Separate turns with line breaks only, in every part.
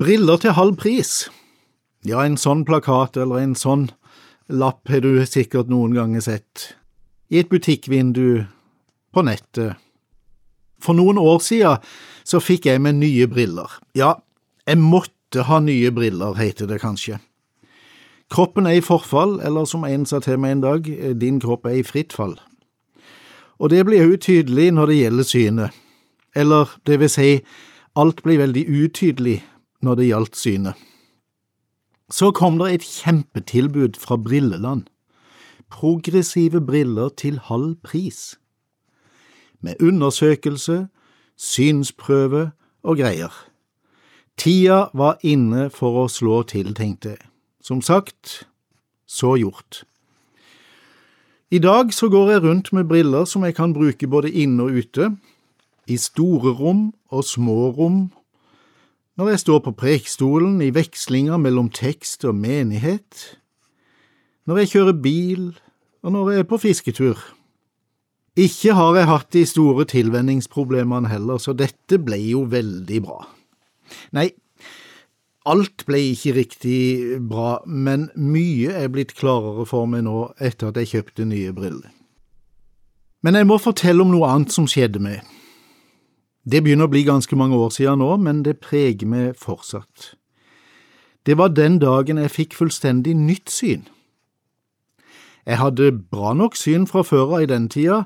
Briller til halv pris. Ja, en sånn plakat eller en sånn lapp har du sikkert noen ganger sett. I et butikkvindu, på nettet. For noen år siden så fikk jeg meg nye briller. Ja, jeg måtte ha nye briller, heter det kanskje. Kroppen er i forfall, eller som en sa til meg en dag, din kropp er i fritt fall. Og det blir jo tydelig når det gjelder synet. Eller det vil si, alt blir veldig utydelig når det gjaldt synet. Så kom det et kjempetilbud fra Brilleland. Progressive briller til halv pris. Med undersøkelse, synsprøve og greier. Tida var inne for å slå til, tenkte jeg. Som sagt, så gjort. I dag så går jeg rundt med briller som jeg kan bruke både inne og ute, i store rom og små rom når jeg står på prekestolen i vekslinger mellom tekst og menighet, når jeg kjører bil og når jeg er på fisketur. Ikke har jeg hatt de store tilvenningsproblemene heller, så dette ble jo veldig bra. Nei, alt ble ikke riktig bra, men mye er blitt klarere for meg nå etter at jeg kjøpte nye briller. Men jeg må fortelle om noe annet som skjedde med. Det begynner å bli ganske mange år siden nå, men det preger meg fortsatt. Det var den dagen jeg fikk fullstendig nytt syn. Jeg hadde bra nok syn fra før av i den tida,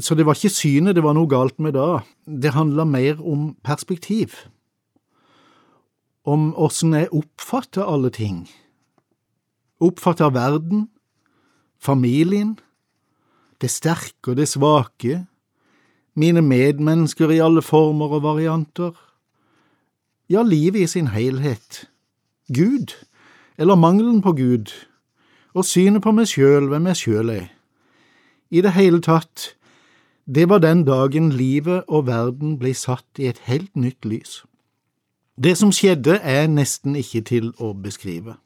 så det var ikke synet det var noe galt med da, det handla mer om perspektiv. Om åssen jeg oppfatter alle ting. Oppfatter verden, familien, det sterke og det svake, mine medmennesker i alle former og varianter, ja, livet i sin helhet, Gud, eller mangelen på Gud, og synet på meg sjøl, hvem jeg sjøl er. I det hele tatt, det var den dagen livet og verden ble satt i et helt nytt lys. Det som skjedde, er nesten ikke til å beskrive.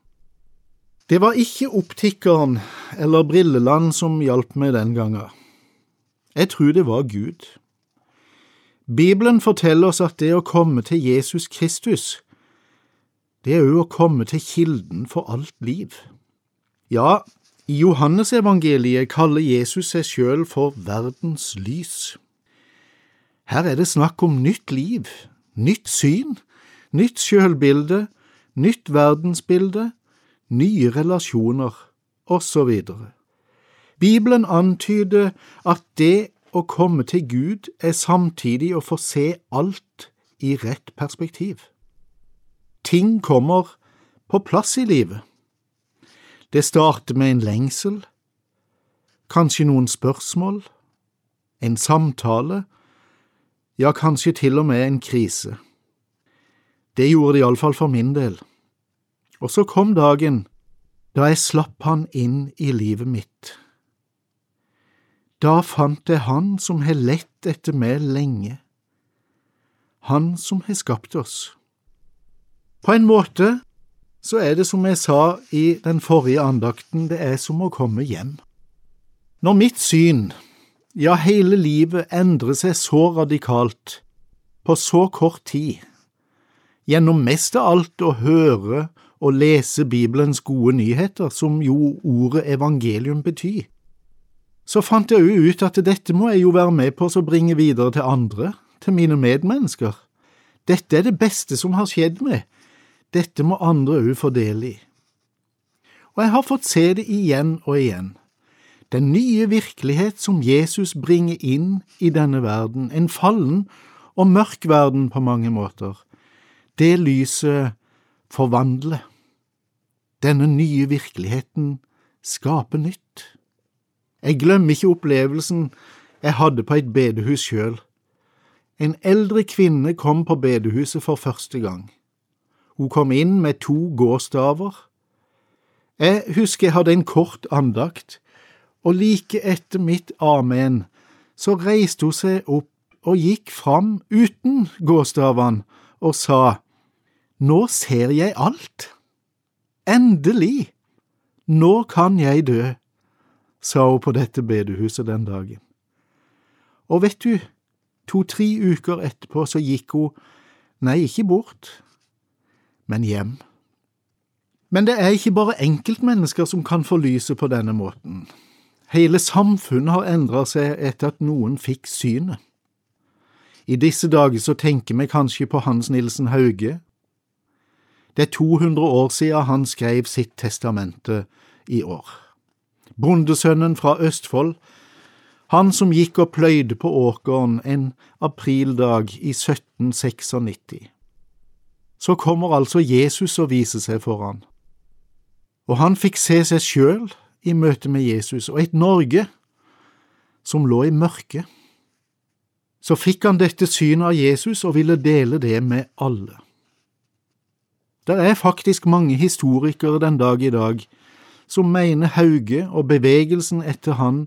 Det var ikke optikeren eller Brilleland som hjalp meg den gangen. Jeg tror det var Gud. Bibelen forteller oss at det å komme til Jesus Kristus, det er òg å komme til kilden for alt liv. Ja, i Johannesevangeliet kaller Jesus seg sjøl for verdens lys. Her er det snakk om nytt liv, nytt syn, nytt sjølbilde, nytt verdensbilde, nye relasjoner, osv. Bibelen antyder at det å komme til Gud er samtidig å få se alt i rett perspektiv. Ting kommer på plass i livet. Det starter med en lengsel, kanskje noen spørsmål, en samtale, ja, kanskje til og med en krise. Det gjorde det iallfall for min del. Og så kom dagen da jeg slapp han inn i livet mitt. Da fant jeg Han som har lett etter meg lenge, Han som har skapt oss. På en måte så er det som jeg sa i den forrige andakten, det er som å komme hjem. Når mitt syn, ja hele livet, endrer seg så radikalt, på så kort tid, gjennom mest av alt å høre og lese Bibelens gode nyheter, som jo ordet evangelium betyr, så fant jeg jo ut at dette må jeg jo være med på å bringe videre til andre, til mine medmennesker. Dette er det beste som har skjedd meg, dette må andre òg få del i. Og jeg har fått se det igjen og igjen. Den nye virkelighet som Jesus bringer inn i denne verden, en fallen og mørk verden på mange måter, det lyset forvandler. Denne nye virkeligheten skaper nytt. Jeg glemmer ikke opplevelsen jeg hadde på et bedehus sjøl. En eldre kvinne kom på bedehuset for første gang. Hun kom inn med to gåstaver. Jeg husker jeg hadde en kort andakt, og like etter mitt amen så reiste hun seg opp og gikk fram uten gåstavene og sa, Nå ser jeg alt. Endelig! Nå kan jeg dø sa hun på dette bedehuset den dagen. Og vet du, to–tre uker etterpå så gikk hun, nei, ikke bort, men hjem. Men det er ikke bare enkeltmennesker som kan få lyset på denne måten. Hele samfunnet har endret seg etter at noen fikk synet. I disse dager så tenker vi kanskje på Hans Nilsen Hauge. Det er 200 år siden han skrev sitt testamente i år. Bondesønnen fra Østfold, han som gikk og pløyde på åkeren en aprildag i 1796. Så kommer altså Jesus og viser seg for han. Og han fikk se seg sjøl i møte med Jesus og et Norge som lå i mørket. Så fikk han dette synet av Jesus og ville dele det med alle. Det er faktisk mange historikere den dag i dag som mener Hauge og bevegelsen etter han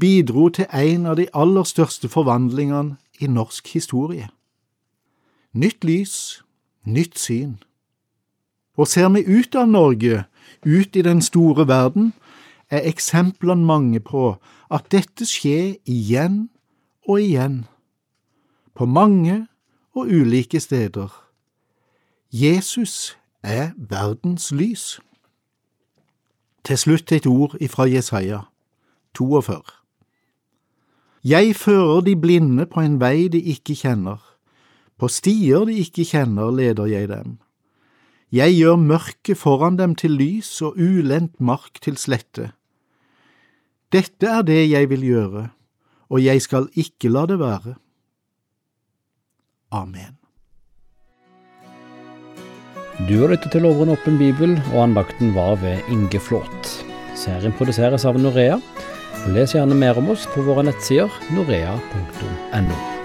bidro til en av de aller største forvandlingene i norsk historie. Nytt lys, nytt syn. Og ser vi ut av Norge, ut i den store verden, er eksemplene mange på at dette skjer igjen og igjen, på mange og ulike steder. Jesus er verdens lys. Til slutt et ord ifra Jesaja 42. Jeg fører de blinde på en vei de ikke kjenner, på stier de ikke kjenner leder jeg dem. Jeg gjør mørket foran dem til lys og ulendt mark til slette. Dette er det jeg vil gjøre, og jeg skal ikke la det være. Amen.
Du har lyttet til Over en åpen bibel, og andakten var ved Inge Flåt. Serien produseres av Norea. Les gjerne mer om oss på våre nettsider norea.no.